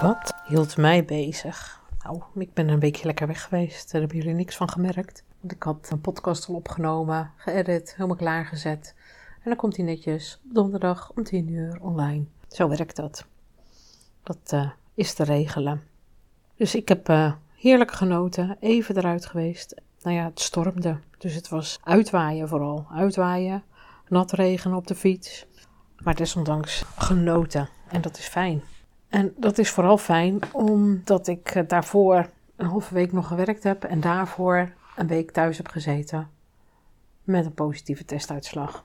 Wat hield mij bezig? Nou, ik ben een weekje lekker weg geweest. Daar hebben jullie niks van gemerkt. Want ik had een podcast al opgenomen, geëdit, helemaal klaargezet. En dan komt hij netjes op donderdag om 10 uur online. Zo werkt dat. Dat uh, is te regelen. Dus ik heb uh, heerlijk genoten, even eruit geweest. Nou ja, het stormde. Dus het was uitwaaien vooral. Uitwaaien, nat regen op de fiets. Maar desondanks genoten. En dat is fijn. En dat is vooral fijn omdat ik eh, daarvoor een halve week nog gewerkt heb en daarvoor een week thuis heb gezeten met een positieve testuitslag.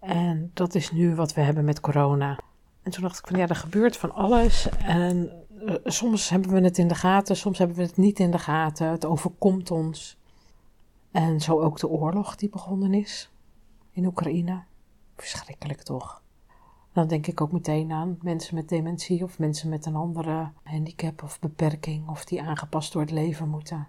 En dat is nu wat we hebben met corona. En toen dacht ik van ja, er gebeurt van alles. En uh, soms hebben we het in de gaten, soms hebben we het niet in de gaten. Het overkomt ons. En zo ook de oorlog die begonnen is in Oekraïne. Verschrikkelijk toch? Dan denk ik ook meteen aan mensen met dementie of mensen met een andere handicap of beperking of die aangepast door het leven moeten.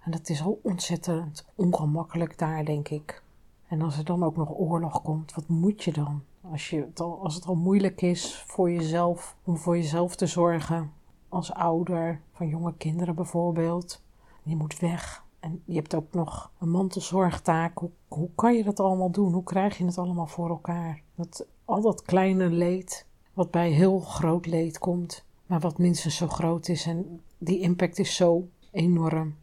En dat is al ontzettend ongemakkelijk daar, denk ik. En als er dan ook nog oorlog komt, wat moet je dan? Als, je het al, als het al moeilijk is voor jezelf, om voor jezelf te zorgen, als ouder van jonge kinderen bijvoorbeeld. Je moet weg. En je hebt ook nog een mantelzorgtaak. Hoe, hoe kan je dat allemaal doen? Hoe krijg je het allemaal voor elkaar? Dat, al dat kleine leed, wat bij heel groot leed komt, maar wat minstens zo groot is. En die impact is zo enorm.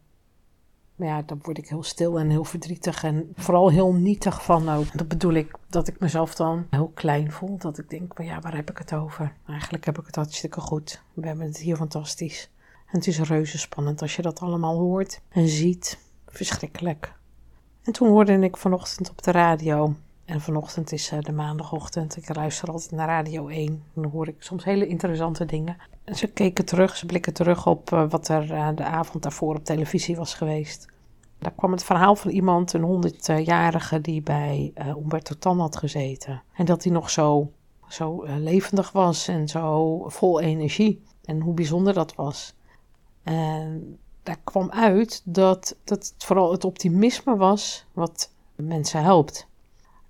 Maar ja, dan word ik heel stil en heel verdrietig en vooral heel nietig van ook. Dat bedoel ik dat ik mezelf dan heel klein voel. Dat ik denk, maar ja, waar heb ik het over? Eigenlijk heb ik het hartstikke goed. We hebben het hier fantastisch. En het is reuze spannend als je dat allemaal hoort en ziet. Verschrikkelijk. En toen hoorde ik vanochtend op de radio. En vanochtend is uh, de maandagochtend. Ik luister altijd naar Radio 1. Dan hoor ik soms hele interessante dingen. En ze keken terug, ze blikken terug op uh, wat er uh, de avond daarvoor op televisie was geweest. Daar kwam het verhaal van iemand, een 100-jarige, die bij Umberto Tan had gezeten. En dat hij nog zo, zo levendig was en zo vol energie. En hoe bijzonder dat was. En daar kwam uit dat, dat het vooral het optimisme was wat mensen helpt.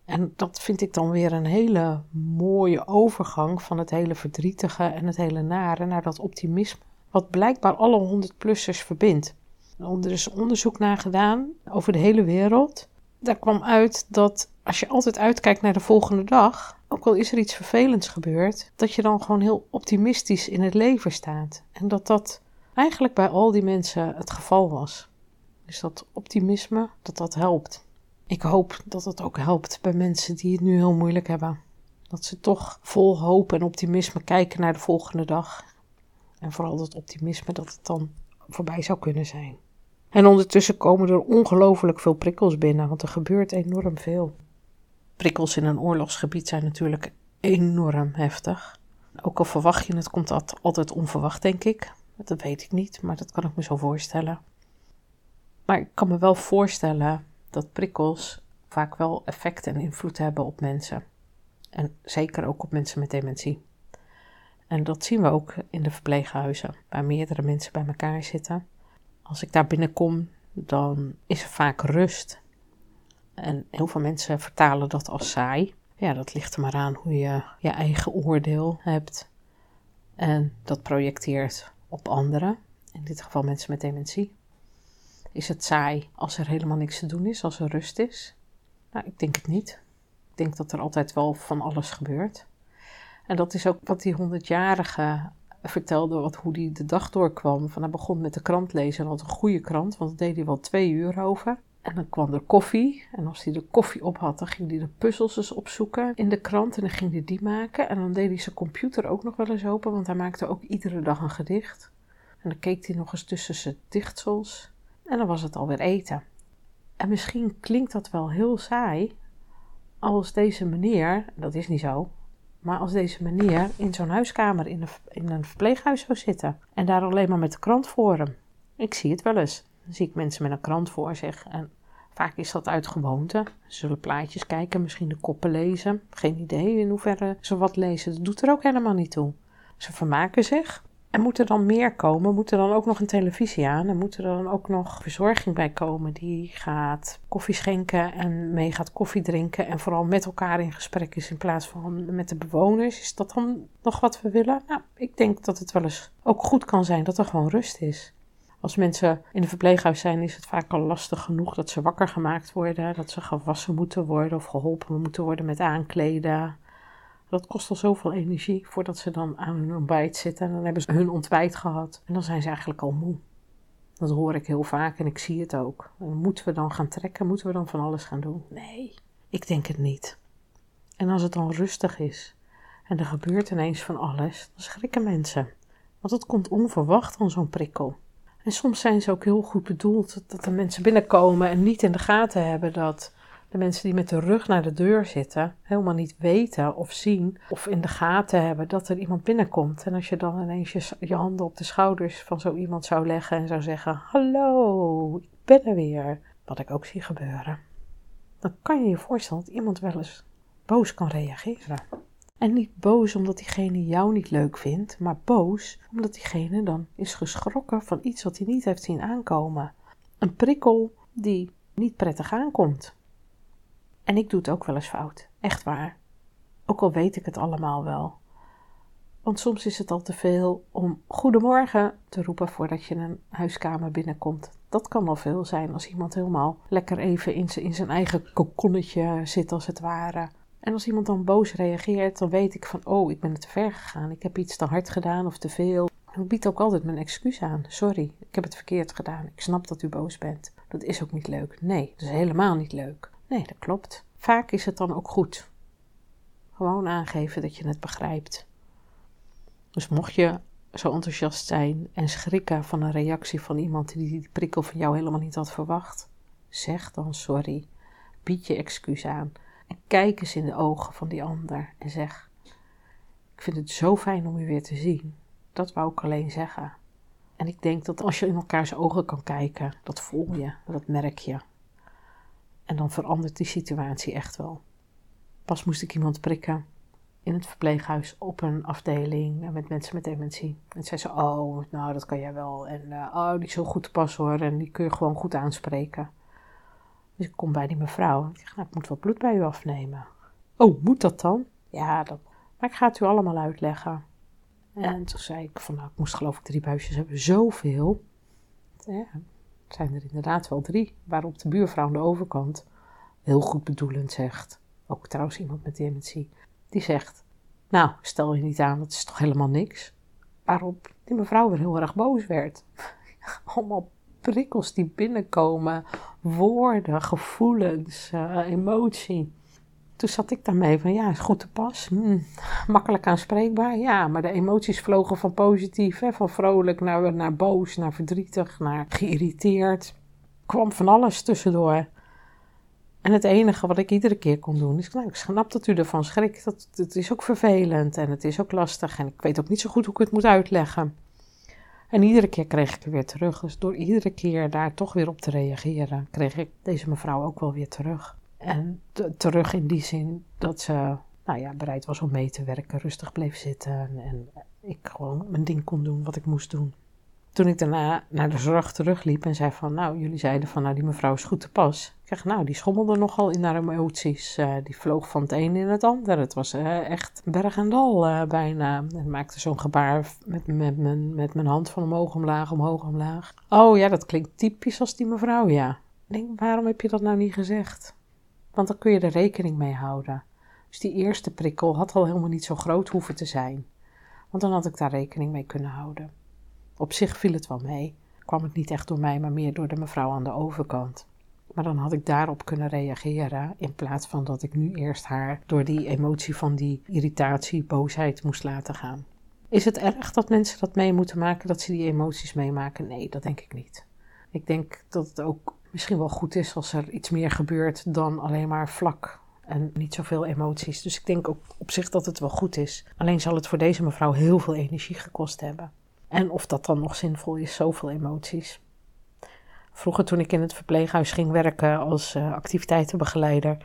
En dat vind ik dan weer een hele mooie overgang van het hele verdrietige en het hele nare naar dat optimisme, wat blijkbaar alle 100-plussers verbindt. Er is onderzoek naar gedaan over de hele wereld. Daar kwam uit dat als je altijd uitkijkt naar de volgende dag, ook al is er iets vervelends gebeurd, dat je dan gewoon heel optimistisch in het leven staat. En dat dat eigenlijk bij al die mensen het geval was. Dus dat optimisme, dat dat helpt. Ik hoop dat het ook helpt bij mensen die het nu heel moeilijk hebben. Dat ze toch vol hoop en optimisme kijken naar de volgende dag. En vooral dat optimisme dat het dan voorbij zou kunnen zijn. En ondertussen komen er ongelooflijk veel prikkels binnen, want er gebeurt enorm veel. Prikkels in een oorlogsgebied zijn natuurlijk enorm heftig. Ook al verwacht je het, komt dat altijd onverwacht, denk ik. Dat weet ik niet, maar dat kan ik me zo voorstellen. Maar ik kan me wel voorstellen dat prikkels vaak wel effect en invloed hebben op mensen. En zeker ook op mensen met dementie. En dat zien we ook in de verpleeghuizen, waar meerdere mensen bij elkaar zitten. Als ik daar binnenkom, dan is er vaak rust. En heel veel mensen vertalen dat als saai. Ja, dat ligt er maar aan hoe je je eigen oordeel hebt. En dat projecteert op anderen, in dit geval mensen met dementie. Is het saai als er helemaal niks te doen is, als er rust is? Nou, ik denk het niet. Ik denk dat er altijd wel van alles gebeurt. En dat is ook wat die honderdjarige vertelde, wat, hoe hij de dag doorkwam. Van hij begon met de krant lezen en had een goede krant, want dat deed hij wel twee uur over. En dan kwam er koffie. En als hij de koffie op had, dan ging hij de puzzels eens opzoeken in de krant. En dan ging hij die maken. En dan deed hij zijn computer ook nog wel eens open, want hij maakte ook iedere dag een gedicht. En dan keek hij nog eens tussen zijn dichtsels. En dan was het alweer eten. En misschien klinkt dat wel heel saai als deze meneer, dat is niet zo, maar als deze meneer in zo'n huiskamer in een, in een verpleeghuis zou zitten en daar alleen maar met de krant voor hem. Ik zie het wel eens. Dan zie ik mensen met een krant voor zich en vaak is dat uit gewoonte. Ze zullen plaatjes kijken, misschien de koppen lezen. Geen idee in hoeverre ze wat lezen. Dat doet er ook helemaal niet toe. Ze vermaken zich. En moet er dan meer komen? Moet er dan ook nog een televisie aan? En moet er dan ook nog verzorging bij komen die gaat koffie schenken en mee gaat koffie drinken en vooral met elkaar in gesprek is in plaats van met de bewoners? Is dat dan nog wat we willen? Nou, ik denk dat het wel eens ook goed kan zijn dat er gewoon rust is. Als mensen in een verpleeghuis zijn, is het vaak al lastig genoeg dat ze wakker gemaakt worden, dat ze gewassen moeten worden of geholpen moeten worden met aankleden. Dat kost al zoveel energie voordat ze dan aan hun ontbijt zitten. En dan hebben ze hun ontbijt gehad. En dan zijn ze eigenlijk al moe. Dat hoor ik heel vaak en ik zie het ook. En moeten we dan gaan trekken? Moeten we dan van alles gaan doen? Nee, ik denk het niet. En als het dan rustig is en er gebeurt ineens van alles, dan schrikken mensen. Want het komt onverwacht van zo'n prikkel. En soms zijn ze ook heel goed bedoeld dat er mensen binnenkomen en niet in de gaten hebben dat de mensen die met de rug naar de deur zitten helemaal niet weten of zien of in de gaten hebben dat er iemand binnenkomt. En als je dan ineens je, handen op de schouders van zo iemand zou leggen en zou zeggen: Hallo, ik ben er weer. Wat ik ook zie gebeuren. Dan kan je je voorstellen dat iemand wel eens boos kan reageren. En niet boos omdat diegene jou niet leuk vindt, maar boos omdat diegene dan is geschrokken van iets wat hij niet heeft zien aankomen. Een prikkel die niet prettig aankomt. En ik doe het ook wel eens fout, echt waar. Ook al weet ik het allemaal wel. Want soms is het al te veel om goedemorgen te roepen voordat je een huiskamer binnenkomt. Dat kan al veel zijn als iemand helemaal lekker even in zijn, in zijn eigen kokonnetje zit, als het ware. En als iemand dan boos reageert, dan weet ik van, oh, ik ben te ver gegaan. Ik heb iets te hard gedaan of te veel. Ik bied ook altijd mijn excuus aan. Sorry, ik heb het verkeerd gedaan. Ik snap dat u boos bent. Dat is ook niet leuk. Nee, dat is helemaal niet leuk. Nee, dat klopt. Vaak is het dan ook goed. Gewoon aangeven dat je het begrijpt. Dus mocht je zo enthousiast zijn en schrikken van een reactie van iemand die die prikkel van jou helemaal niet had verwacht, zeg dan sorry. Bied je excuus aan. En kijk eens in de ogen van die ander en zeg: Ik vind het zo fijn om u weer te zien. Dat wou ik alleen zeggen. En ik denk dat als je in elkaars ogen kan kijken, dat voel je, dat merk je. En dan verandert die situatie echt wel. Pas moest ik iemand prikken in het verpleeghuis op een afdeling met mensen met dementie. En zei ze: Oh, nou, dat kan jij wel. En uh, oh, die is zo goed te pas hoor. En die kun je gewoon goed aanspreken. Dus ik kom bij die mevrouw. En ik zeg: Nou, ik moet wat bloed bij u afnemen. Oh, moet dat dan? Ja, dat. Maar ik ga het u allemaal uitleggen. En toen zei ik: van, Nou, ik moest geloof ik drie buisjes hebben. Zoveel. Ja, zijn er inderdaad wel drie. Waarop de buurvrouw aan de overkant heel goed bedoelend zegt. Ook trouwens iemand met dementie. Die zegt: Nou, stel je niet aan, dat is toch helemaal niks. Waarop die mevrouw weer heel erg boos werd. Allemaal prikkels die binnenkomen, woorden, gevoelens, uh, emotie. Toen zat ik daarmee van ja, is goed te pas. Hm, makkelijk aanspreekbaar. Ja, maar de emoties vlogen van positief, hè, van vrolijk naar, naar boos, naar verdrietig, naar geïrriteerd. kwam van alles tussendoor. En het enige wat ik iedere keer kon doen is, nou, ik snap dat u ervan schrikt. Dat, het is ook vervelend en het is ook lastig en ik weet ook niet zo goed hoe ik het moet uitleggen. En iedere keer kreeg ik er weer terug. Dus door iedere keer daar toch weer op te reageren, kreeg ik deze mevrouw ook wel weer terug. En terug in die zin dat ze nou ja, bereid was om mee te werken, rustig bleef zitten en ik gewoon mijn ding kon doen wat ik moest doen. Toen ik daarna naar de zorg terugliep en zei van, nou, jullie zeiden van, nou, die mevrouw is goed te pas. Ik zeg, nou, die schommelde nogal in haar emoties. Uh, die vloog van het een in het ander. Het was uh, echt berg en dal uh, bijna. En maakte zo'n gebaar met, met, met, met mijn hand van omhoog omlaag, omhoog omlaag. Oh ja, dat klinkt typisch als die mevrouw, ja. Ik denk, waarom heb je dat nou niet gezegd? Want dan kun je er rekening mee houden. Dus die eerste prikkel had al helemaal niet zo groot hoeven te zijn. Want dan had ik daar rekening mee kunnen houden. Op zich viel het wel mee. Kwam het niet echt door mij, maar meer door de mevrouw aan de overkant. Maar dan had ik daarop kunnen reageren in plaats van dat ik nu eerst haar door die emotie van die irritatie, boosheid moest laten gaan. Is het erg dat mensen dat mee moeten maken, dat ze die emoties meemaken? Nee, dat denk ik niet. Ik denk dat het ook misschien wel goed is als er iets meer gebeurt dan alleen maar vlak en niet zoveel emoties. Dus ik denk ook op zich dat het wel goed is. Alleen zal het voor deze mevrouw heel veel energie gekost hebben. En of dat dan nog zinvol is, zoveel emoties. Vroeger toen ik in het verpleeghuis ging werken als uh, activiteitenbegeleider,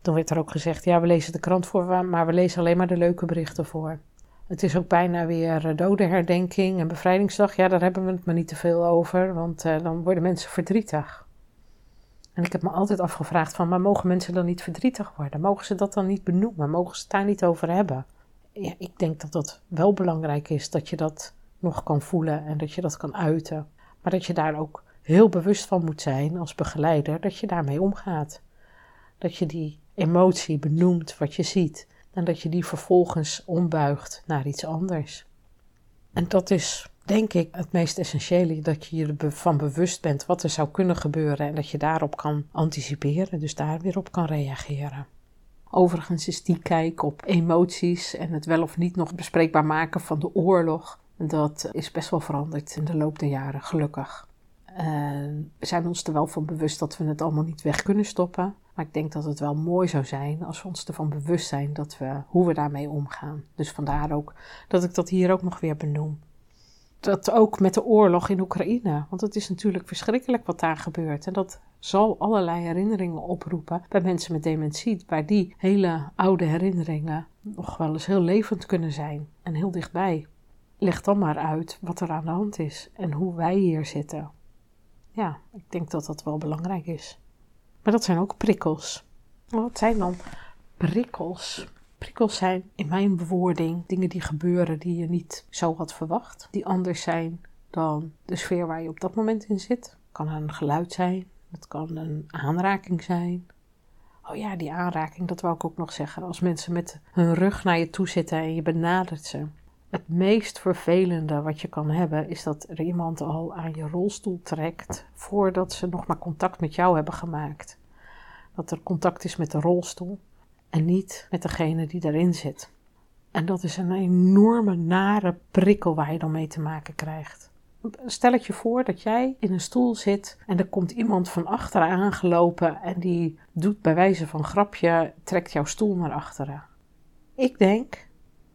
toen werd er ook gezegd, ja we lezen de krant voor, maar we lezen alleen maar de leuke berichten voor. Het is ook bijna weer eh, dodenherdenking en bevrijdingsdag. Ja, daar hebben we het maar niet te veel over, want uh, dan worden mensen verdrietig. En ik heb me altijd afgevraagd van, maar mogen mensen dan niet verdrietig worden? Mogen ze dat dan niet benoemen? Mogen ze het daar niet over hebben? Ja, ik denk dat dat wel belangrijk is, dat je dat nog kan voelen en dat je dat kan uiten. Maar dat je daar ook heel bewust van moet zijn als begeleider, dat je daarmee omgaat. Dat je die emotie benoemt wat je ziet en dat je die vervolgens ombuigt naar iets anders. En dat is, denk ik, het meest essentiële: dat je je ervan bewust bent wat er zou kunnen gebeuren en dat je daarop kan anticiperen, dus daar weer op kan reageren. Overigens is die kijk op emoties en het wel of niet nog bespreekbaar maken van de oorlog, dat is best wel veranderd in de loop der jaren, gelukkig. we zijn ons er wel van bewust dat we het allemaal niet weg kunnen stoppen. Maar ik denk dat het wel mooi zou zijn als we ons ervan bewust zijn dat we, hoe we daarmee omgaan. Dus vandaar ook dat ik dat hier ook nog weer benoem. Dat ook met de oorlog in Oekraïne. Want het is natuurlijk verschrikkelijk wat daar gebeurt. En dat zal allerlei herinneringen oproepen bij mensen met dementie. Waar die hele oude herinneringen nog wel eens heel levend kunnen zijn. En heel dichtbij. Leg dan maar uit wat er aan de hand is. En hoe wij hier zitten. Ja, ik denk dat dat wel belangrijk is. Maar dat zijn ook prikkels. Wat zijn dan prikkels? Prikkels zijn in mijn bewoording dingen die gebeuren die je niet zo had verwacht. Die anders zijn dan de sfeer waar je op dat moment in zit. Het kan een geluid zijn, het kan een aanraking zijn. Oh ja, die aanraking, dat wou ik ook nog zeggen. Als mensen met hun rug naar je toe zitten en je benadert ze. Het meest vervelende wat je kan hebben is dat er iemand al aan je rolstoel trekt voordat ze nog maar contact met jou hebben gemaakt. Dat er contact is met de rolstoel en niet met degene die daarin zit. En dat is een enorme nare prikkel waar je dan mee te maken krijgt. Stel het je voor dat jij in een stoel zit en er komt iemand van achteren aangelopen en die doet bij wijze van grapje, trekt jouw stoel naar achteren. Ik denk,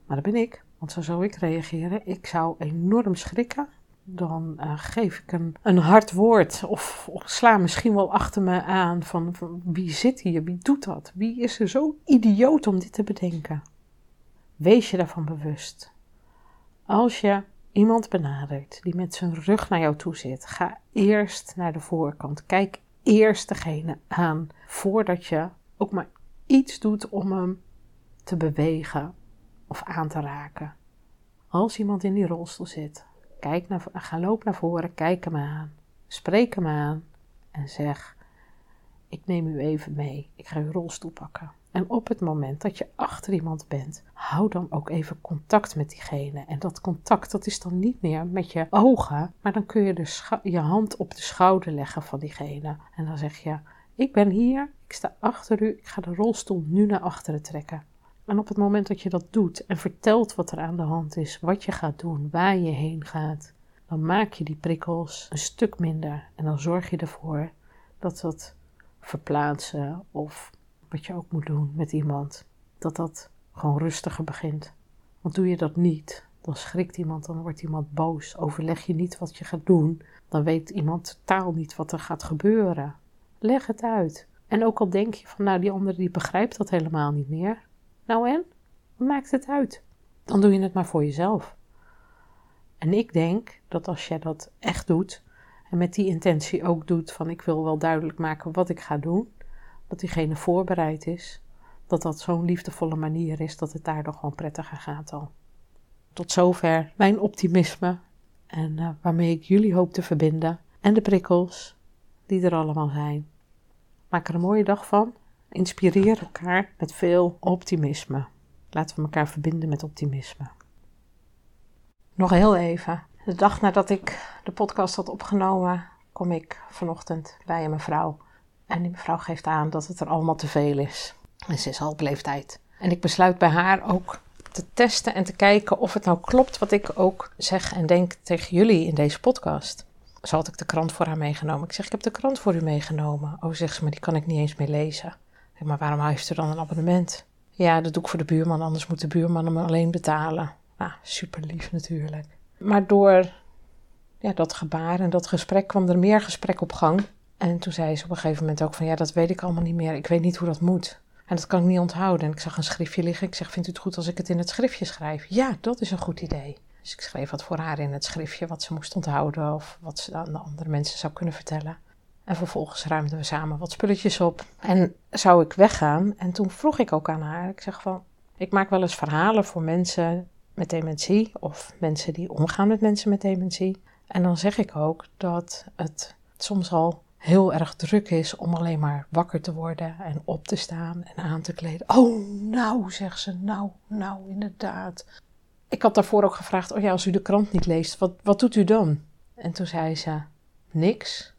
maar dat ben ik, want zo zou ik reageren. Ik zou enorm schrikken. Dan uh, geef ik een, een hard woord of, sla misschien wel achter me aan van, van wie zit hier, wie doet dat, wie is er zo idioot om dit te bedenken. Wees je daarvan bewust. Als je iemand benadert die met zijn rug naar jou toe zit, ga eerst naar de voorkant. Kijk eerst degene aan voordat je ook maar iets doet om hem te bewegen of aan te raken. Als iemand in die rolstoel zit, kijk naar, ga loop naar voren, kijk hem aan, spreek hem aan en zeg: Ik neem u even mee, ik ga uw rolstoel pakken. En op het moment dat je achter iemand bent, hou dan ook even contact met diegene. En dat contact, dat is dan niet meer met je ogen, maar dan kun je de je hand op de schouder leggen van diegene. En dan zeg je: Ik ben hier, ik sta achter u, ik ga de rolstoel nu naar achteren trekken. En op het moment dat je dat doet en vertelt wat er aan de hand is, wat je gaat doen, waar je heen gaat, dan maak je die prikkels een stuk minder. En dan zorg je ervoor dat dat verplaatsen of wat je ook moet doen met iemand, dat dat gewoon rustiger begint. Want doe je dat niet, dan schrikt iemand, dan wordt iemand boos. Overleg je niet wat je gaat doen, dan weet iemand totaal niet wat er gaat gebeuren. Leg het uit. En ook al denk je van, nou, die andere die begrijpt dat helemaal niet meer, nou en? Maakt het uit? Dan doe je het maar voor jezelf. En ik denk dat als jij dat echt doet en met die intentie ook doet van ik wil wel duidelijk maken wat ik ga doen, dat diegene voorbereid is, dat dat zo'n liefdevolle manier is dat het daardoor gewoon prettiger gaat al. Tot zover mijn optimisme en uh, waarmee ik jullie hoop te verbinden en de prikkels die er allemaal zijn. Maak er een mooie dag van Inspireer elkaar met veel optimisme. Laten we elkaar verbinden met optimisme. Nog heel even. De dag nadat ik de podcast had opgenomen, kom ik vanochtend bij een mevrouw. En die mevrouw geeft aan dat het er allemaal te veel is. En ze is al op leeftijd. En ik besluit bij haar ook te testen en te kijken of het nou klopt wat ik ook zeg en denk tegen jullie in deze podcast. Zo had ik de krant voor haar meegenomen. Ik zeg, ik heb de krant voor u meegenomen. Oh, zegt ze, maar die kan ik niet eens meer lezen. Maar waarom heeft u dan een abonnement? Ja, dat doe ik voor de buurman, anders moet de buurman hem alleen betalen. Nou, super lief natuurlijk. Maar door ja, dat gebaar en dat gesprek kwam er meer gesprek op gang. En toen zei ze op een gegeven moment ook van ja, dat weet ik allemaal niet meer. Ik weet niet hoe dat moet. En dat kan ik niet onthouden. En ik zag een schriftje liggen. Ik zeg, vindt u het goed als ik het in het schriftje schrijf? Ja, dat is een goed idee. Dus ik schreef wat voor haar in het schriftje, wat ze moest onthouden of wat ze aan de andere mensen zou kunnen vertellen. En vervolgens ruimden we samen wat spulletjes op. En zou ik weggaan. En toen vroeg ik ook aan haar, ik zeg van, ik maak wel eens verhalen voor mensen met dementie of mensen die omgaan met mensen met dementie. En dan zeg ik ook dat het soms al heel erg druk is om alleen maar wakker te worden en op te staan en aan te kleden. Oh, nou, zegt ze, nou, nou, inderdaad. Ik had daarvoor ook gevraagd, oh ja, als u de krant niet leest, wat, wat doet u dan? En toen zei ze, niks.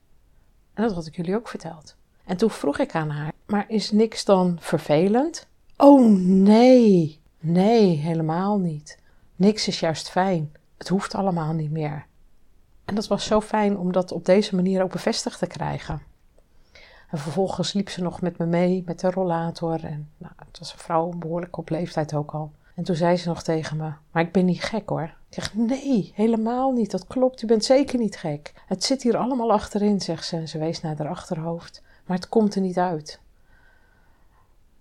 En dat had ik jullie ook verteld. En toen vroeg ik aan haar, maar is niks dan vervelend? Oh nee, nee, helemaal niet. Niks is juist fijn. Het hoeft allemaal niet meer. En dat was zo fijn om dat op deze manier ook bevestigd te krijgen. En vervolgens liep ze nog met me mee met de rollator. En nou, het was een vrouw, behoorlijk op leeftijd ook al. En toen zei ze nog tegen me: Maar ik ben niet gek hoor. Ik zeg: Nee, helemaal niet. Dat klopt. U bent zeker niet gek. Het zit hier allemaal achterin, zegt ze. En ze wees naar haar achterhoofd. Maar het komt er niet uit.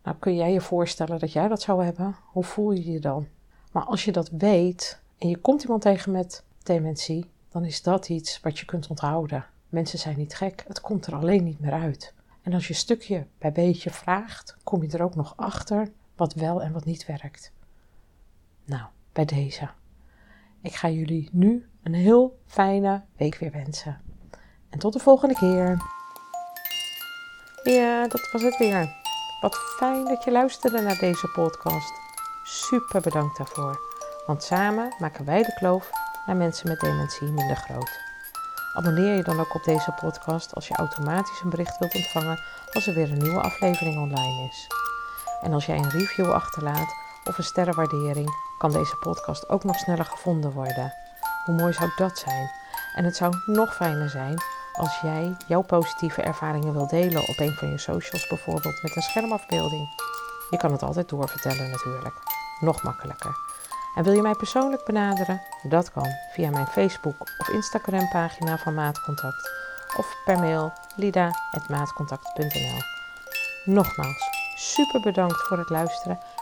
Nou, kun jij je voorstellen dat jij dat zou hebben? Hoe voel je je dan? Maar als je dat weet en je komt iemand tegen met dementie, dan is dat iets wat je kunt onthouden. Mensen zijn niet gek, het komt er alleen niet meer uit. En als je stukje bij beetje vraagt, kom je er ook nog achter wat wel en wat niet werkt. Nou, bij deze. Ik ga jullie nu een heel fijne week weer wensen. En tot de volgende keer. Ja, dat was het weer. Wat fijn dat je luisterde naar deze podcast. Super bedankt daarvoor. Want samen maken wij de kloof naar mensen met dementie minder groot. Abonneer je dan ook op deze podcast als je automatisch een bericht wilt ontvangen als er weer een nieuwe aflevering online is. En als jij een review achterlaat of een sterrenwaardering, kan deze podcast ook nog sneller gevonden worden. Hoe mooi zou dat zijn? En het zou nog fijner zijn als jij jouw positieve ervaringen wilt delen op een van je socials, bijvoorbeeld met een schermafbeelding. Je kan het altijd doorvertellen natuurlijk. Nog makkelijker. En wil je mij persoonlijk benaderen? Dat kan via mijn Facebook of Instagram pagina van Maatcontact of per mail lida.maatcontact.nl. Nogmaals, super bedankt voor het luisteren